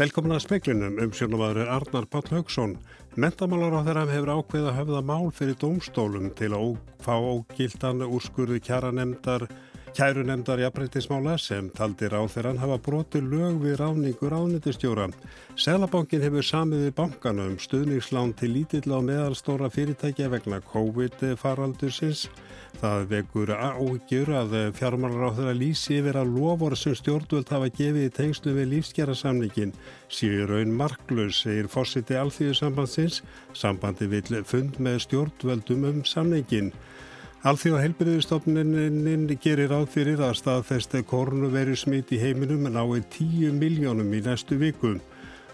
Velkomin að speklinum um sjónumadur Arnar Páll Haugsson. Mentamálar á þeirra hefur ákveð að höfða mál fyrir domstólum til að fá ógildan úrskurðu kjara nefndar Kæru nefndar jafnbreytismála sem taldir á þeirran hafa broti lög við ráningur ánættistjóra. Selabankin hefur samið við bankana um stuðningslán til lítill á meðalstóra fyrirtækja vegna COVID-faraldursins. Það vekur ágjur að fjármálar á þeirra lýsi yfir að lofur sem stjórnvöld hafa gefið í tengslu við lífsgerarsamningin séu raun marklaus, segir fórsiti alþjóðsambandsins. Sambandi vil fund með stjórnvöldum um samningin. Alþjóða heilbyrðistofnunin gerir áð fyrir að staðfesti korunveru smit í heiminum nái 10 miljónum í næstu viku.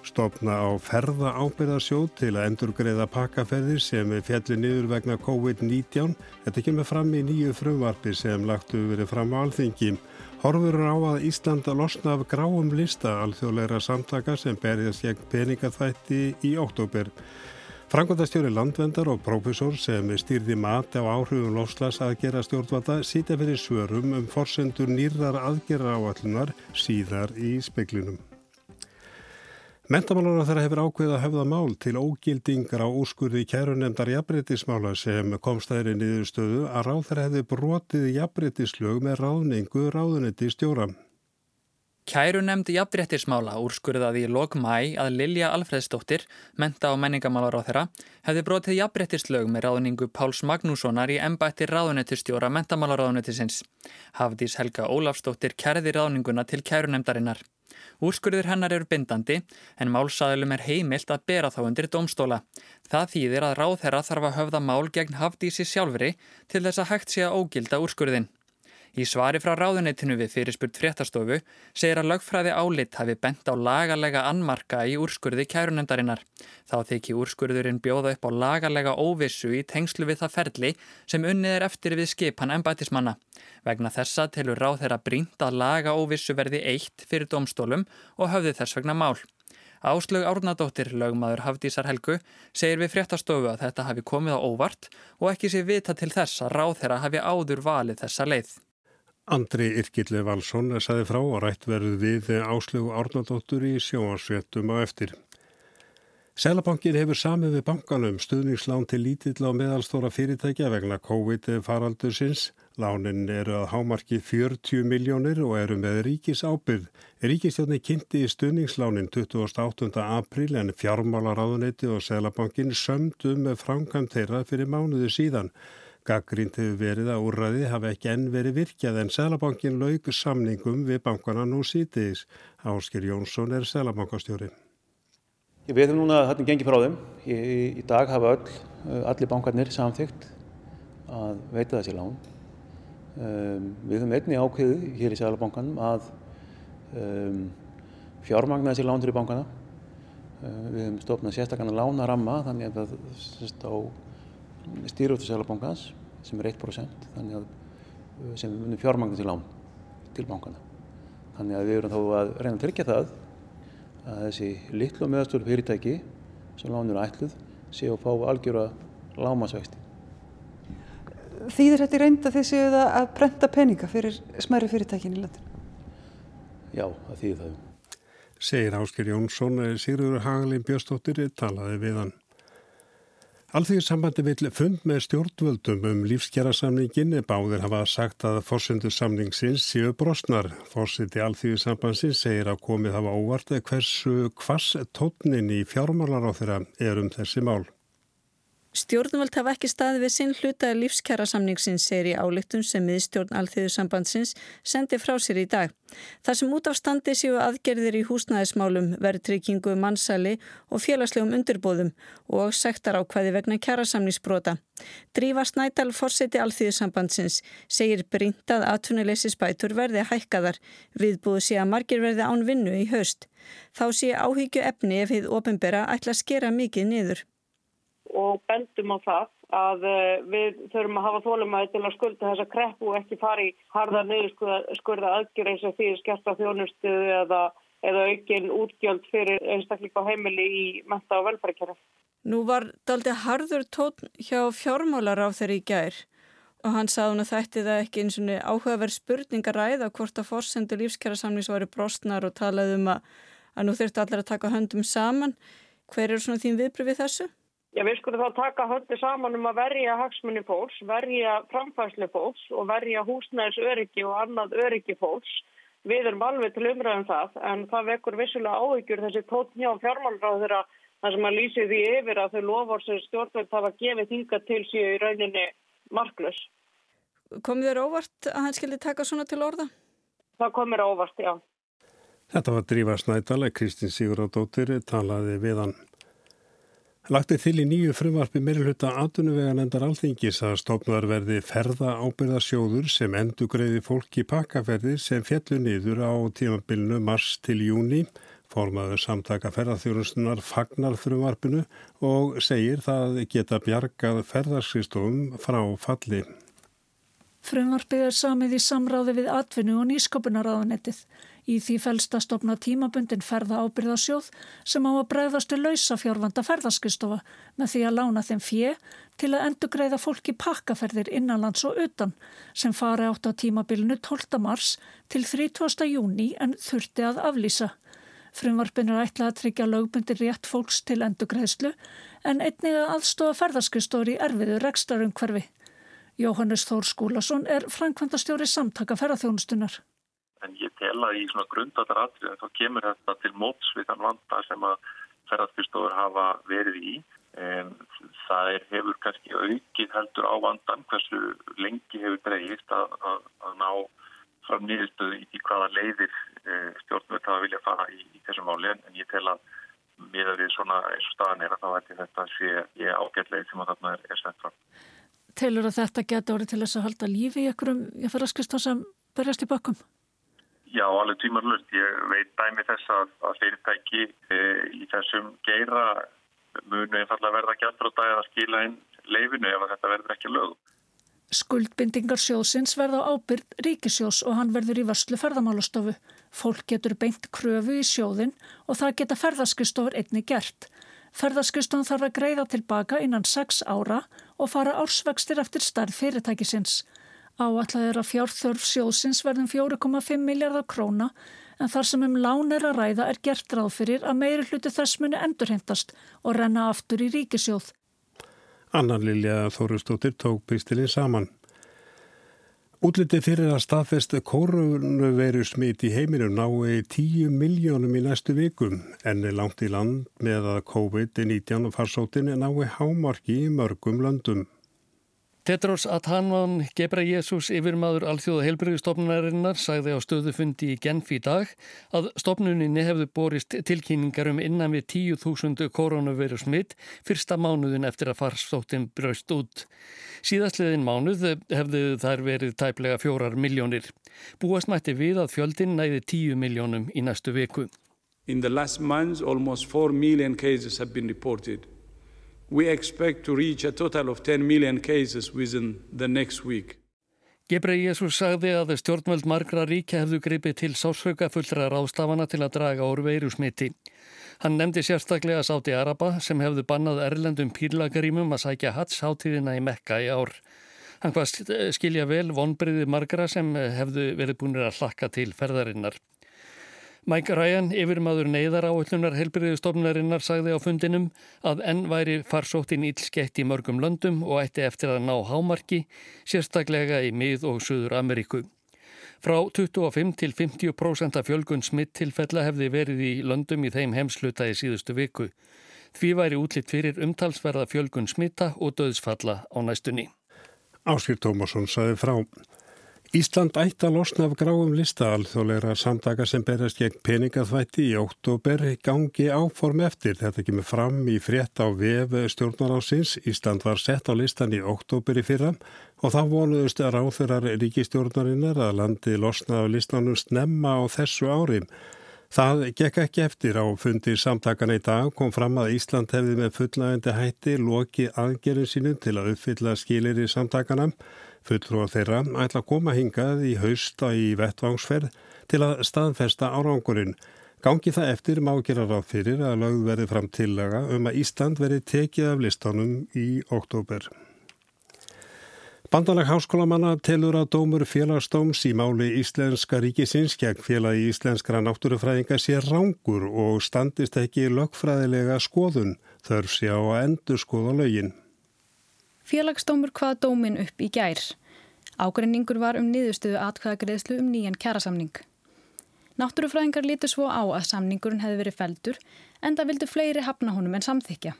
Stopna á ferða ábyrðarsjóð til að endur greiða pakkaferðir sem fjallir niður vegna COVID-19. Þetta kemur fram í nýju frumvarpi sem lagtu verið fram á alþingi. Horfur á að Íslanda losna af gráum lista alþjóðleira samtaka sem berjast gegn peningaþætti í oktober. Frangvandastjóri landvendar og prófessor sem stýrði mat á áhrifum lofslags aðgera stjórnvalda sýta fyrir svörum um forsendur nýrðar aðgera áallunar síðar í speklinum. Mentamálar á þeirra hefur ákveð að höfða mál til ógildingar á úrskurði kærunemdar jafnbreytismála sem komstæðir í niðurstöðu að ráð þeirra hefði brotið jafnbreytislög með ráðningu ráðunetti stjóra. Kæru nefndi jafnréttismála úrskurðaði í lok mæ að Lilja Alfredsdóttir, menta og menningamálar á þeirra, hefði brotið jafnréttislög með ráðningu Páls Magnússonar í embætti ráðunettistjóra mentamálaráðunettisins. Hafdís Helga Ólafsdóttir kærði ráðninguna til kæru nefndarinnar. Úrskurður hennar eru bindandi en málsaðilum er heimilt að bera þá undir domstóla. Það þýðir að ráð þeirra þarf að höfða mál gegn Hafdísi sjálfri til þess að hægt sé að ógilda úrskurðin. Í svari frá ráðuneytinu við fyrirspurt fréttastofu segir að lögfræði álit hafi bent á lagalega annmarka í úrskurði kærunendarinnar. Þá þykji úrskurðurinn bjóða upp á lagalega óvissu í tengslu við það ferli sem unnið er eftir við skipan embætismanna. Vegna þessa telur ráð þeirra brínt að laga óvissu verði eitt fyrir domstólum og höfði þess vegna mál. Áslög Árnadóttir, lögmaður Hafdísar Helgu, segir við fréttastofu að þetta hafi komið á óvart og ekki sé vita til þess að ráð þeirra hafi áður valið þessa leið. Andri Irkilli Valsson saði frá og rætt verið við áslögu Árnaldóttur í sjóansvéttum á eftir. Sælabankin hefur samið við bankanum stuðningslán til lítill á meðalstóra fyrirtækja vegna COVID-faraldursins. Lánin eru að hámarki 40 miljónir og eru með ríkis ábyrð. Ríkistjóðni kynnti í stuðningslánin 28. april en fjármálaráðuneyti og Sælabankin sömdu með framkvæm þeirra fyrir mánuðu síðan. Gaggrínt hefur verið að úrraði hafi ekki enn verið virkjað en Sælabankin laug samningum við bankana nú sítiðis. Ásker Jónsson er Sælabankastjóri. Við hefum núna hérna gengið frá þeim. Í, í dag hafa öll, allir bankarnir samþygt að veita þessi lán. Um, við höfum einni ákveðu hér í Sælabankanum að um, fjármagna þessi lán til bankana. Uh, við höfum stofnað sérstakana lánaramma þannig að það á stýrjóttu Sælabankans sem er 1% þannig að uh, sem við munum fjármagna til lán til bankana. Þannig að við erum þá að reyna að tryggja það að þessi litlu og meðastóru fyrirtæki sem lánur ætluð séu að fá algjöra lámasvexti. Þýðir þetta í reynda þegar séu það að brenda peninga fyrir smæri fyrirtækin í landinu? Já, það þýðir það. Segir Ásker Jónsson, Sigurður Hagalín Björnstóttir talaði við hann. Alþjóðsambandi vil fund með stjórnvöldum um lífskjærasamningin báðir hafa sagt að fórsendu samningsins séu brosnar. Fórsiti Alþjóðsambansins segir að komið hafa óvart hversu kvass tótnin í fjármálar á þeirra er um þessi mál. Stjórnvöld hafa ekki staði við sinn hluta lífskjara samningsins segir í álittum sem miðstjórn Alþjóðsambandsins sendi frá sér í dag. Það sem út af standi séu aðgerðir í húsnæðismálum, verðtrykkingu, mannsali og félagslegum undirbóðum og sektar ákvæði vegna kjara samningsbrota. Drífa Snædal, fórseti Alþjóðsambandsins, segir brínt að atvinnuleysi spætur verði hækkaðar, viðbúðu sé að margir verði án vinnu í haust. Þá sé áhyggju efni ef heið ofinbera ætla að skera mikið niður og bendum á það að eh, við þurfum að hafa þólumæði til að skulda þessa kreppu og ekki fara í harða niðurskurða aðgjur eins og því skert á þjónustu eða, eða aukin útgjöld fyrir einstakleika heimili í menta og velfærikerfi. Nú var daldi harður tótt hjá fjármálar á þeirri í gær og hann sað hún að þætti það ekki eins og áhugaverð spurningar ræða hvort að forsendu lífskjara samlýs var í brostnar og talaði um að að nú þurftu allir að taka höndum saman. Hver eru svona þín viðbröð við þessu? Já, við skulum þá taka höndi saman um að verja hagsmunni fólks, verja framfæslu fólks og verja húsnæðis öryggi og annað öryggi fólks. Við erum alveg til umræðum það en það vekur vissulega áhyggjur þessi tótt njá fjármálráð þeirra þar sem að lýsi því yfir að þau lofur sem stjórnvöld hafa gefið hinga til síðu í rauninni marklus. Komið þér óvart að hann skildi taka svona til orða? Það komir óvart, já. Þetta var Drífa Snædal, Kristín Sigurðardóttir talaði við hann. Lagtið til í nýju frumvarfi meiruluta atvinnuveganendar alþingis að stofnar verði ferða ábyrðasjóður sem endur greiði fólk í pakkaferði sem fjallu niður á tímabilinu mars til júni Formaður samtaka ferðarþjónustunar fagnar frumvarpinu og segir það geta bjargað ferðarskistofum frá falli. Frumvarpið er samið í samráði við atvinnu og nýsköpunaraðanettið. Í því fælst að stopna tímabundin ferða ábyrðasjóð sem á að bregðastu lausa fjárvanda ferðarskistofa með því að lána þeim fjö til að endur greiða fólki pakkaferðir innanlands og utan sem fari átt á tímabilinu 12. mars til 30. júni en þurfti að aflýsa. Frumvarpin er ætlað að tryggja lögbundir rétt fólks til endugreðslu en einnig að aðstofa ferðarskristóri í erfiðu rekstarum hverfi. Jóhannes Þór Skúlason er framkvæmdastjóri samtaka ferðarþjónustunar. Að í svona grundatar atrið þá kemur þetta til móts við þann vanda sem að ferðarskristóður hafa verið í. En það er, hefur kannski aukið heldur á vandan hversu lengi hefur dreyist að, að, að ná fram nýðustöðu í hvaða leiðir eh, stjórnvöld hafa vilja fara í, í þessum máli en ég tel að miða við svona eins og staðan er að þá ætti þetta sé ég ágætleið sem að þarna er, er sett fram. Telur að þetta geta orðið til þess að halda lífi í einhverjum fyrraskristar sem berjast í bakkum? Já, alveg tímarlust. Ég veit dæmi þess að, að fyrirtæki e, í þessum geira munu einfallega verða dag að skila inn leifinu ef þetta verður ekki lögum. Skuldbindingar sjóðsins verða á ábyrð ríkisjós og hann verður í vörslu ferðamálastofu. Fólk getur beint kröfu í sjóðin og það geta ferðarskistofur einni gert. Ferðarskistofun þarf að greiða tilbaka innan 6 ára og fara ársvextir eftir starf fyrirtækisins. Áallega er að fjárþörf sjóðsins verðum 4,5 miljardar króna en þar sem um lán er að ræða er gert ráð fyrir að meiri hluti þess muni endurhengtast og renna aftur í ríkisjóð. Anna Lilja Þórustóttir tók pistilinn saman. Útlitið fyrir að staðfest koronaviru smit í heiminum nái 10 miljónum í næstu vikum en er langt í land með að COVID-19 farsótin nái hámarki í mörgum löndum. Tetros Adhanom Gebreyesus yfirmaður alþjóða heilbyrjustofnunarinnar sagði á stöðufundi í Genf í dag að stofnuninni hefðu borist tilkynningar um innan við 10.000 koronaviru smitt fyrsta mánuðin eftir að farsóttin braust út. Síðastliðin mánuð hefðu þær verið tæplega fjórar miljónir. Búast mætti við að fjöldin næði 10 miljónum í næstu viku. In the last months almost 4 million cases have been reported. We expect to reach a total of 10 million cases within the next week. Gebrei Jésús sagði að stjórnvöld margra ríkja hefðu gripið til sásauka fullra ráðstafana til að draga úr veiru smiti. Hann nefndi sérstaklega Sáti Araba sem hefðu bannað erlendum pýrlagarímum að sækja hats hátíðina í Mekka í ár. Hann hvað skilja vel vonbriði margra sem hefðu verið búinir að hlakka til ferðarinnar. Mike Ryan, yfirmaður neyðar áallunar helbriðistofnarinnar, sagði á fundinum að enn væri farsóttin ílskeitt í mörgum löndum og ætti eftir að ná hámarki, sérstaklega í mið- og Suður Ameríku. Frá 25 til 50% af fjölgun smittilfella hefði verið í löndum í þeim heimsluta í síðustu viku. Því væri útlitt fyrir umtalsverða fjölgun smitta og döðsfalla á næstunni. Áskir Tómasson saði frá. Ísland ætti að losna af gráum lista alþjóðleira samtaka sem berast gegn peningaþvætti í óttúber gangi áform eftir. Þetta kemur fram í frétt á vef stjórnarásins. Ísland var sett á listan í óttúber í fyrra og þá vonuðust ráþurar ríkistjórnarinnar að landi losna af listanum snemma á þessu árim. Það gekk ekki eftir á fundi samtakana í dag kom fram að Ísland hefði með fullnægandi hætti loki aðgerðin sínum til að uppfylla skilir í samtakana. Fulltrúar þeirra ætla að koma hingað í hausta í vettvangsferð til að staðfesta árangurinn. Gangi það eftir má gera ráð fyrir að lögð verði fram tillaga um að Ísland verði tekið af listanum í oktober. Bandalag háskólamanna telur að dómur félagsdóms í máli Íslenska ríkisins gegn félagi Íslenskra náttúrufræðinga sé rángur og standist ekki lögfræðilega skoðun þörf sé á að endur skoða lögin. Félagsdómur hvaða dómin upp í gær. Ágreiningur var um niðurstöðu atkvæðagreðslu um nýjan kjærasamning. Náttúrufræðingar lítu svo á að samningurinn hefði verið feldur en það vildu fleiri hafna honum en samþykja.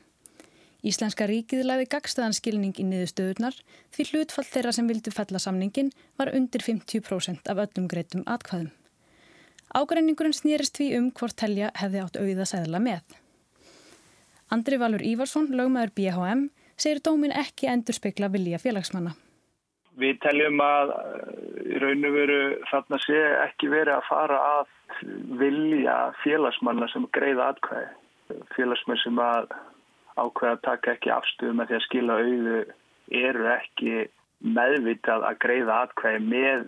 Íslenska ríkið laði gagstaðan skilning í niðurstöðunar því hlutfall þeirra sem vildu fella samningin var undir 50% af öllum greitum atkvæðum. Ágreiningurinn snýrist því um hvort telja hefði átt auða segla með. Andri Valur Ívarsson, lögmaður BHM, segir dómin ekki endur spekla vilja félagsmanna. Við teljum að eh, raun og veru þarna sé ekki verið að fara að vilja félagsmanna sem greiða atkvæði. Félagsmenn sem að ákveða að taka ekki afstöðu með því að skila auðu eru ekki meðvitað að greiða atkvæði með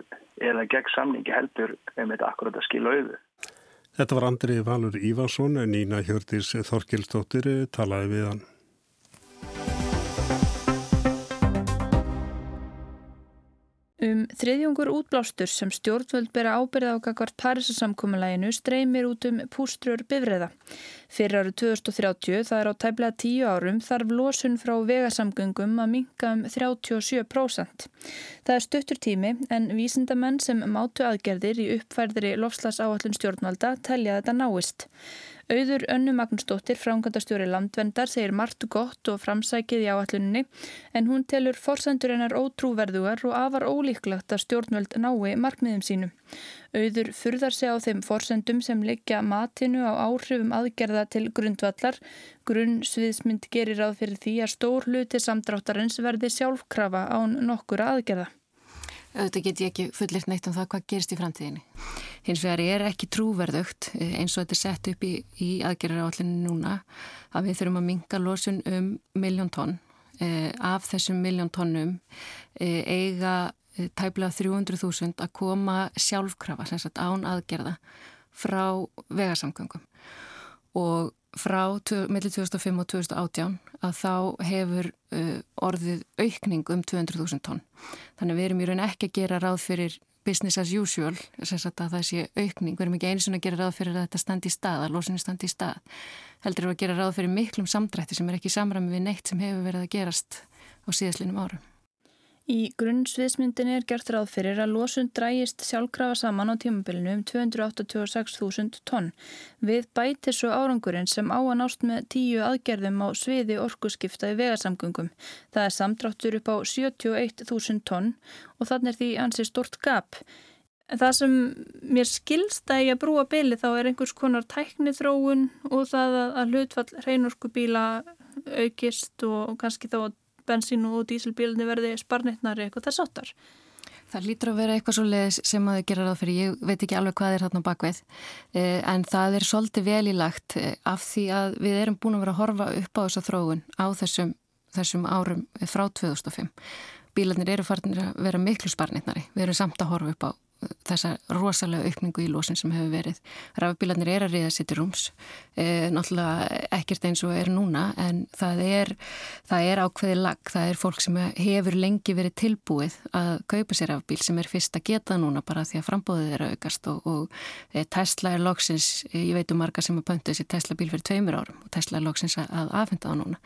eða gegn samningi heldur einmitt akkurat að skila auðu. Þetta var Andri Valur Ívarsson en Nína Hjörðis Þorkilstóttir talaði við hann. Um þriðjungur útblástur sem stjórnvöld bera ábyrða á kakvart Parísasamkominlæginu streymir út um pústrur bifriða. Fyrir árið 2030, það er á tæblega tíu árum, þarf losun frá vegasamgöngum að minka um 37%. Það er stuttur tími en vísindamenn sem mátu aðgerðir í uppfærðri lofslasáallun stjórnvalda telja þetta náist. Auður Önnu Magnúsdóttir, frámkvæmdastjóri landvendar, segir margt gott og framsækið í áalluninni en hún telur forsendur hennar ótrúverðugar og afar ólíklagt að stjórnvöld nái markmiðum sínum. Auður furðar sig á þeim forsendum sem leggja matinu á áhrifum aðgerða til grundvallar. Grunn sviðsmynd gerir ráð fyrir því að stór hluti samdráttarins verði sjálfkrafa án nokkura aðgerða auðvitað get ég ekki fullirt neitt um það hvað gerist í framtíðinni. Hins vegar er ekki trúverðugt eh, eins og þetta er sett upp í, í aðgerðaráallinu núna að við þurfum að minga losun um miljón tonn. Eh, af þessum miljón tonnum eh, eiga tæplega 300.000 að koma sjálfkrafa, sem sagt án aðgerða frá vegarsamgöngum og frá millir 2005 og 2018 að þá hefur uh, orðið aukning um 200.000 tonn. Þannig við erum í raun ekki að gera ráð fyrir business as usual, þess að það sé aukning. Við erum ekki eins og að gera ráð fyrir að þetta standi í stað, að losinu standi í stað. Heldur við að gera ráð fyrir miklum samdrætti sem er ekki samræmi við neitt sem hefur verið að gerast á síðaslinum árum. Í grunnsviðsmyndinni er gert ráð fyrir að losun drægist sjálfkrafa saman á tímabilinu um 286.000 tonn við bæti svo árangurinn sem á að nást með tíu aðgerðum á sviði orkuskipta í vegasamgöngum. Það er samdráttur upp á 71.000 tonn og þannig er því ansi stort gap. Það sem mér skilst að ég að brúa byli þá er einhvers konar tæknithróun og það að hlutfall hreinorskubíla aukist og kannski þá að bensín og dísilbílunni verði sparnitnari eitthvað þess áttar. Það lítur að vera eitthvað svo leiðis sem að þau gera ráð fyrir, ég veit ekki alveg hvað er þarna bakveð, eh, en það er svolítið vel í lagt eh, af því að við erum búin að vera að horfa upp á þessa þróun á þessum, þessum árum frá 2005. Bílarnir eru farinir að vera miklu sparnitnari, við erum samt að horfa upp á þessa rosalega aukningu í lósin sem hefur verið. Rafbílarnir er að riða sér til rúms, e, náttúrulega ekkert eins og er núna en það er, það er ákveði lag, það er fólk sem hefur lengi verið tilbúið að kaupa sér rafbíl sem er fyrst að geta núna bara því að frambóðið er aukast og, og e, Tesla er loksins, e, ég veit um marga sem har pöntið sér Tesla bíl fyrir tveimur árum og Tesla er loksins að afhenda það núna.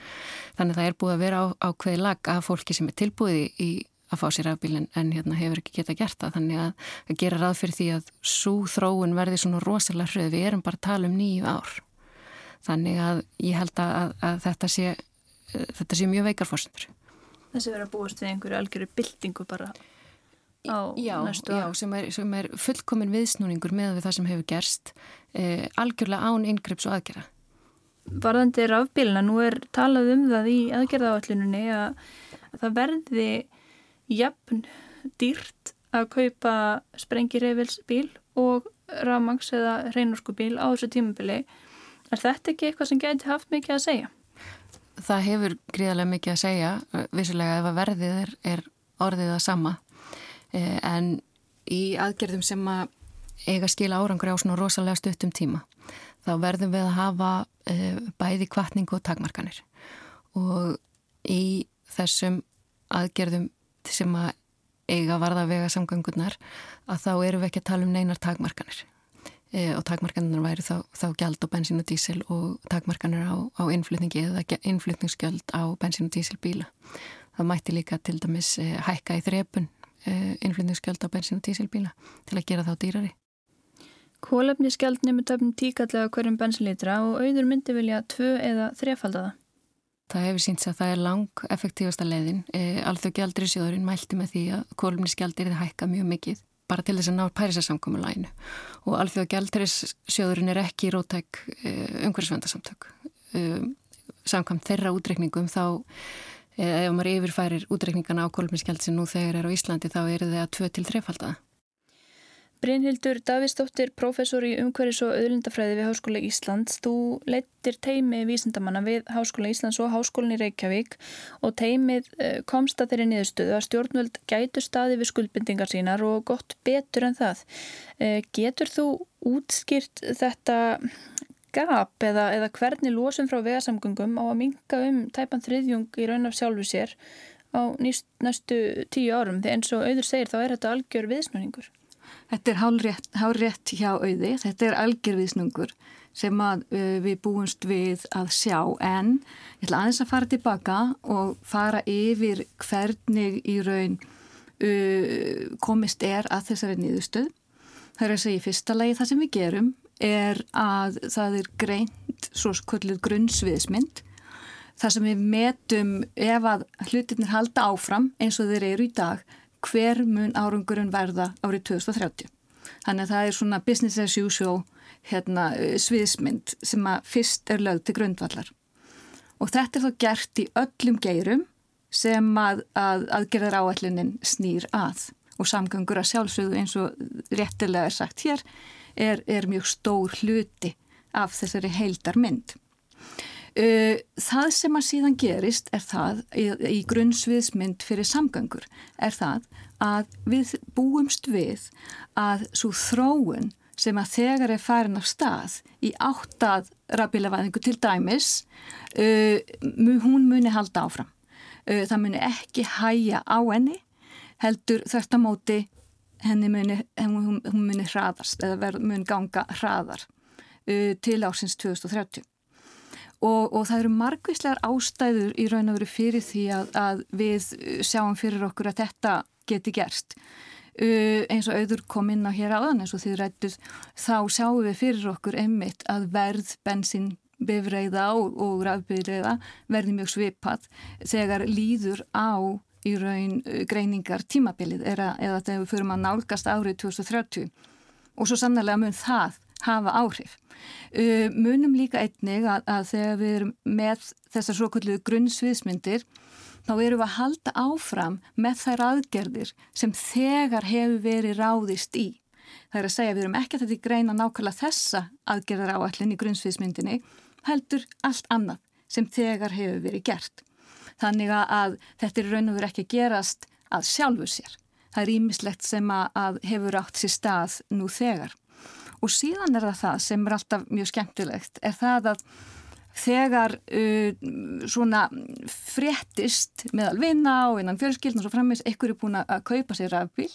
Þannig það er búið að vera á, ákveði lag af fólki sem er tilbúið í að fá sér afbílinn en hérna hefur ekki geta gert það. Þannig að það gera ráð fyrir því að svo þróun verði svona rosalega hröð. Við erum bara að tala um nýju ár. Þannig að ég held að, að þetta sé þetta sé mjög veikarforsendur Þessi verður að búast við einhverju algjöru byltingu bara á já, næstu já, sem er, sem er fullkomin viðsnúningur með við það sem hefur gerst eh, algjörlega án yngrips og aðgerða. Varðandi rafbílina, nú er talað um það í aðgerðaáallunni að, að það verði jafn dýrt að kaupa sprengireyfilsbíl og ramangs eða reynorskubíl á þessu tímubili. Er þetta ekki eitthvað sem geti haft mikið að segja? Það hefur gríðarlega mikið að segja, vissulega ef að verðið er, er orðið að sama eh, en í aðgerðum sem að eiga skila árangur á svona rosalega stuttum tíma þá verðum við að hafa eh, bæði kvartning og takmarkanir og í þessum aðgerðum sem að eiga varða vega samgöngunar að þá eru við ekki að tala um neinar takmarkanir e, og takmarkanir væri þá, þá gjald á bensín og dísil og takmarkanir á, á innflutningi eða innflutningsgjöld á bensín og dísilbíla. Það mætti líka til dæmis e, hækka í þrepun e, innflutningsgjöld á bensín og dísilbíla til að gera þá dýrari. Kólefnisgjald nefnir töfnum tíkallega hverjum bensinlítra og auður myndi vilja tvö eða þrefaldaða. Það hefur sínt að það er lang effektífasta leiðin. E, Alþjóð gjaldri sjóðurinn mælti með því að kólumnisgjald er það hækka mjög mikið bara til þess að ná pærisasamkomulæginu og Alþjóð gjaldri sjóðurinn er ekki í rótæk e, umhverfisvendasamtök. E, samkvæmt þeirra útrekningum þá e, ef maður yfirfærir útrekningana á kólumnisgjald sem nú þegar er á Íslandi þá eru það að 2-3 faldaða. Brynhildur Davísdóttir, professor í umhverfis og auðlindafræði við Háskóla Íslands. Þú leittir teimi vísindamanna við Háskóla Íslands og Háskólan í Reykjavík og teimið eh, komst að þeirri niðurstöðu að stjórnvöld gætu staði við skuldbindingar sínar og gott betur en það. Eh, getur þú útskýrt þetta gap eða, eða hvernig losum frá vegasamgöngum á að minga um tæpan þriðjung í raun af sjálfu sér á nýst, næstu tíu árum? Þegar eins og auður segir þá er þetta algjör viðsmörningur. Þetta er hálrétt, hálrétt hjá auði, þetta er algjörviðsnungur sem að, uh, við búumst við að sjá. En ég ætla aðeins að fara tilbaka og fara yfir hvernig í raun uh, komist er að þessari nýðustöð. Það er að segja í fyrsta lagi það sem við gerum er að það er greint svo skolluð grunnsviðsmynd. Þar sem við metum ef að hlutinir halda áfram eins og þeir eru í dag hver mun árangurinn verða árið 2030. Þannig að það er svona business as usual hérna, eh, sviðsmynd sem að fyrst er lögð til grundvallar. Og þetta er þá gert í öllum geirum sem að, að aðgerðar áallunin snýr að og samgangur að sjálfsögðu eins og réttilega er sagt hér er, er mjög stór hluti af þessari heildar mynd. Uh, það sem að síðan gerist er það í, í grunnsviðsmynd fyrir samgöngur er það að við búumst við að svo þróun sem að þegar er farin af stað í áttað rafbílavæðingu til dæmis uh, hún muni halda áfram. Uh, það muni ekki hæja á henni heldur þetta móti henni muni, hún, hún muni hraðast eða verð, muni ganga hraðar til ásins 2030 Og, og það eru margvíslegar ástæður í raun og veru fyrir því að, að við sjáum fyrir okkur að þetta geti gerst. Uh, eins og auður kom inn á hér áðan eins og því rættuð þá sjáum við fyrir okkur einmitt að verð bensin bifreiða og, og rafbyrreiða verði mjög svipað þegar líður á í raun greiningar tímabilið eða þegar við fyrir að nálgast árið 2030 og svo sannlega mun það hafa áhrif. Uh, munum líka einnig að, að þegar við erum með þessar svo kvöldu grunnsviðsmyndir þá erum við að halda áfram með þær aðgerðir sem þegar hefur verið ráðist í. Það er að segja við erum ekki að þetta greina nákvæmlega þessa aðgerðar áallin í grunnsviðsmyndinni heldur allt annað sem þegar hefur verið gert. Þannig að þetta er raun og verið ekki að gerast að sjálfu sér. Það er ímislegt sem að hefur átt sér stað nú þegar. Og síðan er það það sem er alltaf mjög skemmtilegt, er það að þegar uh, svona fréttist meðal vinna og innan fjölskyldn og svo frammeins, ekkur er búin að kaupa sér rafbíl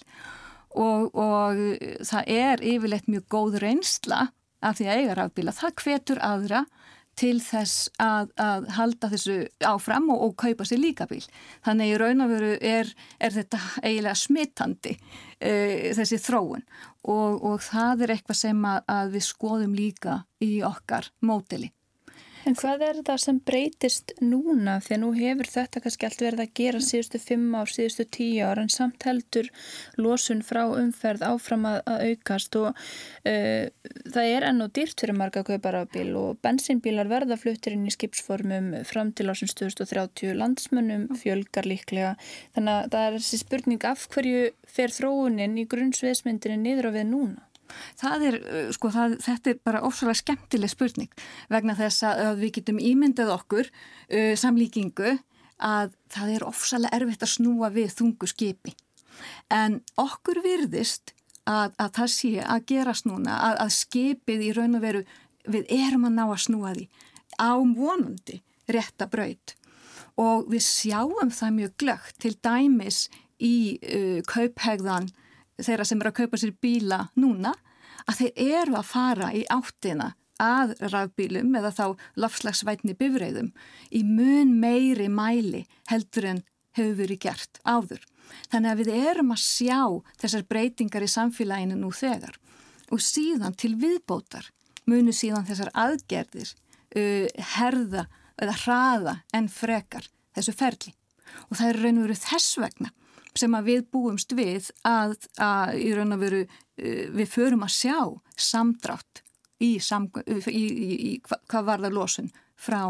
og, og það er yfirleitt mjög góð reynsla af því að eiga rafbíla. Það hvetur aðra til þess að, að halda þessu áfram og, og kaupa sér líka bíl. Þannig í raun og veru er, er þetta eiginlega smittandi e, þessi þróun og, og það er eitthvað sem að, að við skoðum líka í okkar mótili. En hvað er það sem breytist núna? Því að nú hefur þetta kannski allt verið að gera síðustu fimm ár, síðustu tíu ár en samt heldur losun frá umferð áfram að, að aukast og uh, það er enn og dýrt fyrir marga kauparafbíl og bensinbílar verða fluttir inn í skipsformum fram til ásins 2030 landsmönnum fjölgar líklega. Þannig að það er þessi spurning af hverju fer þróunin í grunnsveismyndinni niður á við núna? Það er, uh, sko, það, þetta er bara ofsalega skemmtileg spurning vegna þess að við getum ímyndað okkur uh, samlíkingu að það er ofsalega erfitt að snúa við þungu skipi. En okkur virðist að, að það sé að gerast núna, að, að skipið í raun og veru, við erum að ná að snúa því á vonandi rétta braut og við sjáum það mjög glögt til dæmis í uh, kauphegðan þeirra sem eru að kaupa sér bíla núna að þeir eru að fara í áttina að rafbílum eða þá lofslagsvætni bifræðum í mun meiri mæli heldur en hefur verið gert áður. Þannig að við erum að sjá þessar breytingar í samfélaginu nú þegar og síðan til viðbótar munu síðan þessar aðgerðir uh, herða eða hraða en frekar þessu ferli og það er raun og veru þess vegna sem að við búumst við að, að í raun og veru uh, við förum að sjá samdrátt í, í, í, í hvað var það losun frá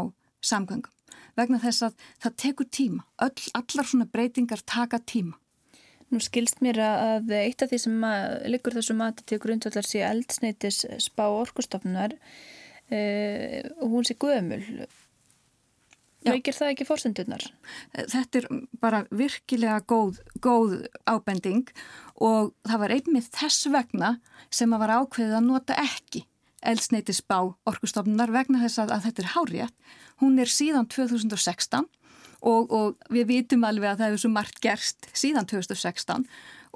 samgöngum. Vegna þess að það tekur tíma. Öll, allar svona breytingar taka tíma. Nú skilst mér að eitt af því sem liggur þessu mati til grundvallar sé eldsneitis spá orkustofnunar uh, hún sé gömul Veikir það ekki fórsendurnar? Þetta er bara virkilega góð, góð ábending og það var einmið þess vegna sem að var ákveðið að nota ekki eldsneitisbá orkustofnunar vegna þess að, að þetta er hárétt. Hún er síðan 2016 og, og við vitum alveg að það hefur svo margt gerst síðan 2016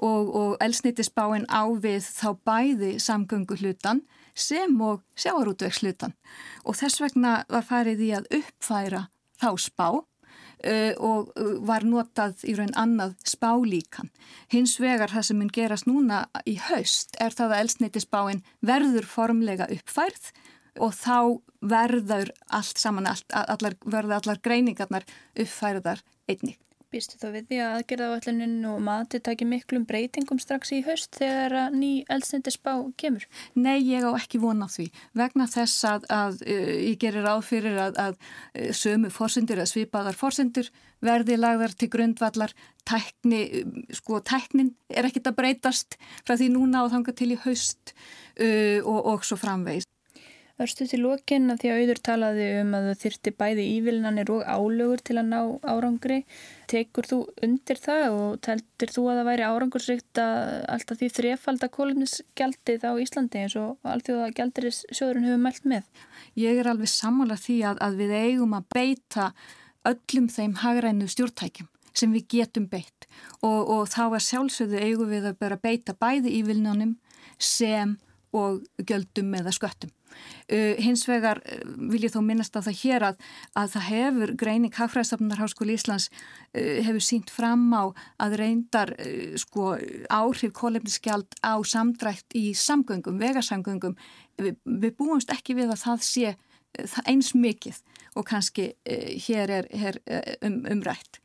og, og eldsneitisbáin ávið þá bæði samgöngu hlutan sem og sjáarútvegs hlutan og þess vegna var farið í að uppfæra þá spá uh, og uh, var notað í raun annað spálíkan. Hins vegar það sem mun gerast núna í haust er það að elsneitisbáin verður formlega uppfærð og þá verður allt saman, allt, allar, verður allar greiningarnar uppfærðar einnig. Býstu þá við því að aðgerða á og mati taki miklum breytingum strax í höst þegar ný eldsnendisbá kemur? Nei, ég á ekki vona á því. Vegna þess að, að uh, ég gerir áfyrir að, að uh, sömu fórsendur eða svipaðar fórsendur verði lagðar til grundvallar tækni, sko tæknin er ekkit að breytast frá því núna og þanga til í höst uh, og, og svo framvegist. Örstu til lókin að því að auður talaði um að það þyrti bæði ívilnanir og álögur til að ná árangri. Tekur þú undir það og teltir þú að það væri árangursrikt að alltaf því þrefalda kólumnisgjaldið á Íslandi eins og allþjóða gjaldiris sjóðurinn hefur mælt með? Ég er alveg sammála því að, að við eigum að beita öllum þeim hagrænu stjórntækjum sem við getum beitt og, og þá er sjálfsögðu eigum við að beita bæði ívilnanum sem og göldum eða sköttum. Uh, hins vegar uh, vil ég þó minnast að það hér að, að það hefur greining Hagfræðstofnunar Háskóli Íslands uh, hefur sínt fram á að reyndar uh, sko, áhrif kólefnisgjald á samdrækt í samgöngum, vegasamgöngum. Við, við búumst ekki við að það sé uh, eins mikið og kannski uh, hér er hér, um, umrætt.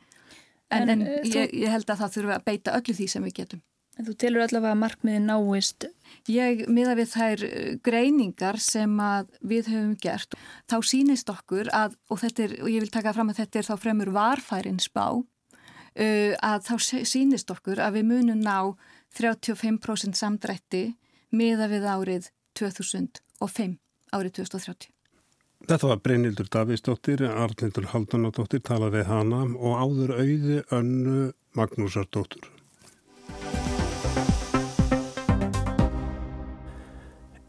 En, en, en ég, ég held að það þurfa að beita öllu því sem við getum En þú telur allavega að markmiði náist? Ég miða við þær eh, greiningar sem við höfum gert. Þá sínist okkur að, og, er, og ég vil taka fram að þetta er þá fremur varfærin spá, uh, að þá sínist okkur að við munum ná 35% samdrætti miða við árið 2005, árið 2030. Þetta var Brynildur Davíðsdóttir, Arlindur Haldanadóttir talaði hana og áður auði önnu Magnúsardóttur.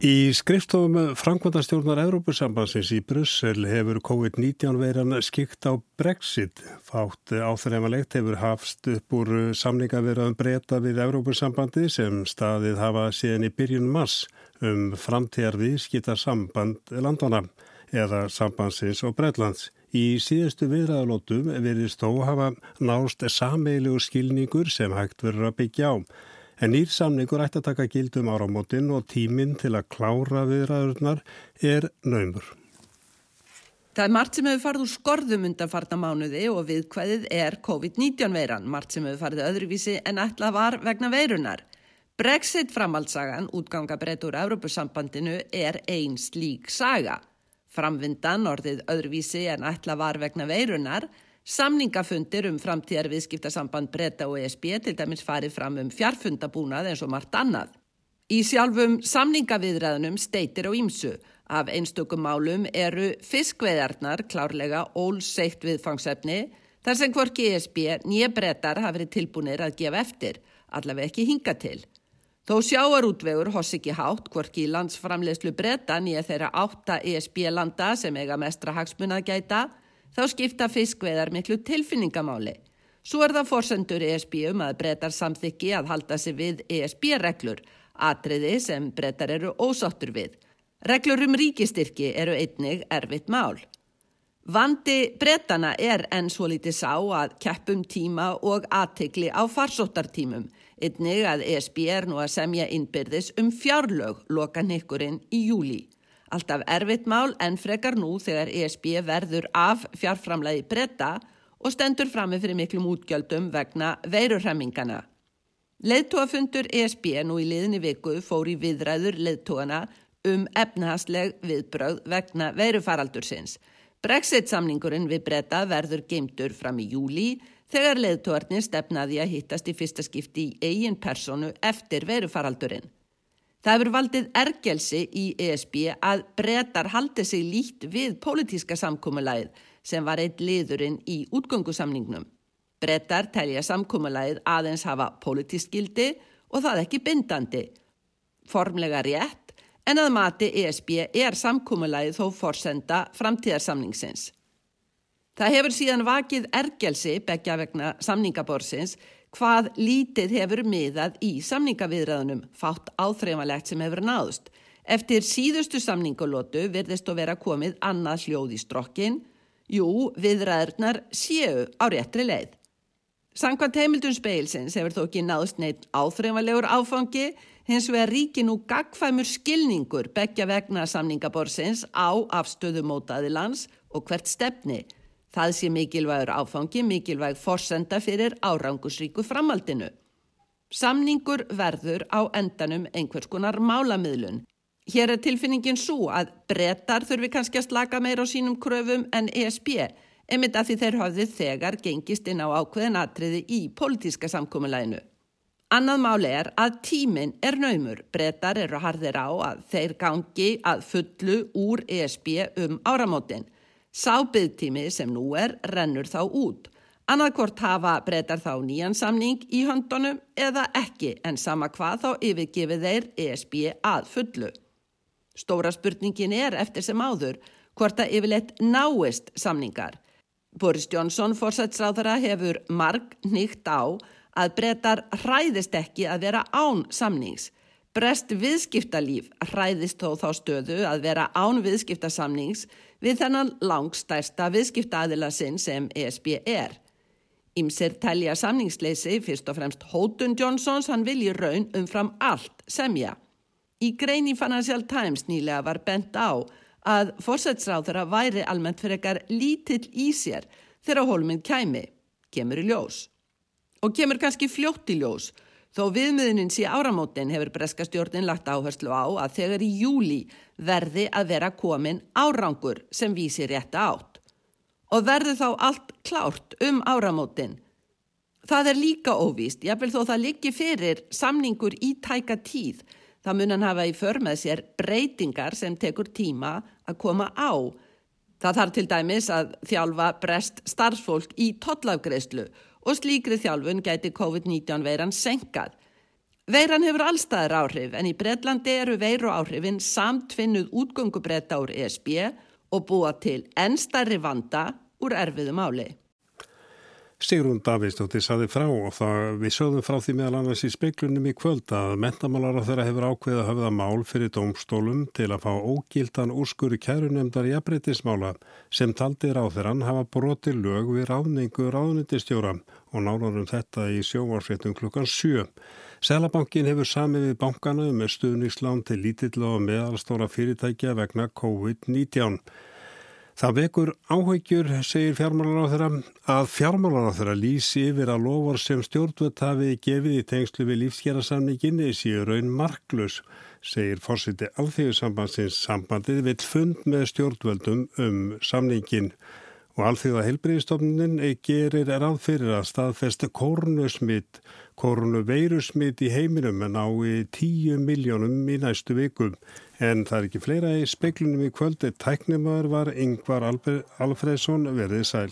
Í skriftofum Frankvandastjórnar Európusambansins í Brussel hefur COVID-19 veiran skikt á Brexit. Fátt áþreifanlegt hefur hafst upp úr samningavirðan breyta við Európusambandi sem staðið hafa síðan í byrjun mars um framtíðarvið skita samband landana eða sambansins og Breitlands. Í síðustu viðræðalótum verðist þó hafa nást sameiglegu skilningur sem hægt verður að byggja á. En nýr samningur ætti að taka gildum áramótin og tíminn til að klára viðræðurnar er naumur. Það er margt sem hefur farið úr skorðum undan farna mánuði og viðkvæðið er COVID-19 veiran, margt sem hefur farið öðruvísi en ætla var vegna veirunar. Brexit framhaldsagan, útgangabreitt úr Európusambandinu, er einn slík saga. Framvindan orðið öðruvísi en ætla var vegna veirunar Samningafundir um framtíðar viðskiptasamband breyta og ESB til dæmis farið fram um fjarfundabúnað eins og margt annað. Í sjálfum samningaviðræðunum steitir á ímsu. Af einstökum málum eru fiskveðarnar klárlega ólseitt viðfangsefni þar sem hvorki ESB nýja breytar hafi verið tilbúinir að gefa eftir, allaveg ekki hinga til. Þó sjáarútvegur hoss ekki hátt hvorki landsframlegslu breyta nýja þeirra átta ESB landa sem eiga mestra hagsmunað gæta þá skipta fiskveðar miklu tilfinningamáli. Svo er það forsendur ESB um að breytar samþykki að halda sig við ESB-reglur, atriði sem breytar eru ósáttur við. Reglur um ríkistyrki eru einnig erfitt mál. Vandi breytana er enn svo litið sá að keppum tíma og aðtegli á farsóttartímum, einnig að ESB er nú að semja innbyrðis um fjárlög loka nikkurinn í júli. Alltaf erfitt mál en frekar nú þegar ESB verður af fjárframlegi breyta og stendur frammi fyrir miklum útgjöldum vegna veirurhemmingana. Leðtóafundur ESB nú í liðinni viku fór í viðræður leðtóana um efnahasleg viðbröð vegna veirufaraldursins. Brexit-samningurinn við breyta verður geimtur fram í júli þegar leðtóarnir stefnaði að hittast í fyrsta skipti í eigin personu eftir veirufaraldurinn. Það hefur valdið ergelsi í ESB að breytar haldi sig lít við pólitíska samkómulæð sem var eitt liðurinn í útgöngusamningnum. Brettar telja samkúmulæðið aðeins hafa pólitískildi og það ekki bindandi. Formlega rétt en að mati ESB er samkúmulæðið þó forsenda framtíðarsamningsins. Það hefur síðan vakið ergelsi begja vegna samningaborsins hvað lítið hefur miðað í samningaviðræðunum fátt áþreifanlegt sem hefur náðust. Eftir síðustu samningalótu verðist að vera komið annað hljóð í strokkin Jú, viðræðurnar séu á réttri leið. Sankvæmt heimildun speilsins hefur þó ekki náðust neitt áþreifalegur áfangi, hins vegar ríki nú gagfæmur skilningur begja vegna samningaborsins á afstöðu mótaði lands og hvert stefni. Það sé mikilvægur áfangi, mikilvæg forsenda fyrir árangusríku framaldinu. Samningur verður á endanum einhvers konar málamiðlun. Hér er tilfinningin svo að brettar þurfi kannski að slaka meir á sínum kröfum en ESB, einmitt að því þeir hafið þegar gengist inn á ákveðin atriði í politíska samkómulæginu. Annað máli er að tíminn er naumur. Brettar eru harðir á að þeir gangi að fullu úr ESB um áramótin. Sábyðtími sem nú er rennur þá út. Annarkort hafa brettar þá nýjan samning í höndunum eða ekki en sama hvað þá yfirgefið þeir ESB að fullu. Stóra spurningin er eftir sem áður hvort að yfirleitt náist samningar. Boris Johnson, fórsætsráðara, hefur marg nýtt á að breytar hræðist ekki að vera án samnings. Brest viðskiptalíf hræðist þó þá stöðu að vera án viðskiptasamnings við þennan langstærsta viðskiptaðila sinn sem ESB er. Ímser telja samningsleysi fyrst og fremst Hótun Johnsons hann vilji raun umfram allt semja. Í grein í Financial Times nýlega var bent á að fórsætsráðara væri almennt fyrir ekkar lítill í sér þegar hólminn kæmi, kemur í ljós. Og kemur kannski fljótt í ljós, þó viðmiðunin sí áramótin hefur breskastjórnin lagt áherslu á að þegar í júli verði að vera komin árangur sem vísi rétta átt. Og verði þá allt klárt um áramótin. Það er líka óvíst, jáfnvel þó það liggi fyrir samningur í tæka tíð, Það mun hann hafa í för með sér breytingar sem tekur tíma að koma á. Það þarf til dæmis að þjálfa brest starfsfólk í tollafgreðslu og slíkri þjálfun gæti COVID-19 veiran senkað. Veiran hefur allstaðir áhrif en í Breitlandi eru veiru áhrifin samtvinnuð útgöngubreyta úr ESB og búa til ennstærri vanda úr erfiðu máli. Sigrun Davidsdóttir saði frá og það við sögðum frá því meðal annars í speiklunum í kvöld að mentamálar á þeirra hefur ákveðið að höfða mál fyrir domstólum til að fá ógildan úrskuru kærunemdar jafnbreytismála sem taldir á þeirran hafa broti lög við ráðningu ráðnitistjóra og nálarum þetta í sjóvarsréttum klukkan 7. Selabankin hefur samið við bankana með stuðningslán til lítill og meðalstóra fyrirtækja vegna COVID-19. Það vekur áhaugjur, segir fjármálar á þeirra, að fjármálar á þeirra lýsi yfir að lofar sem stjórnvöld hafi gefið í tengslu við lífsgerðarsamninginni síður raun marklus, segir fórsiti alþjóðsambandsins sambandið vill fund með stjórnvöldum um samningin og alþjóða helbreyðistofnin gerir ráð fyrir að staðfesta kórnusmitt, kórnuveirusmitt í heiminum en á í tíu miljónum í næstu vikum. En það er ekki fleira í speiklunum í kvöldi. Tæknimaður var Yngvar Alfredsson verið sæl.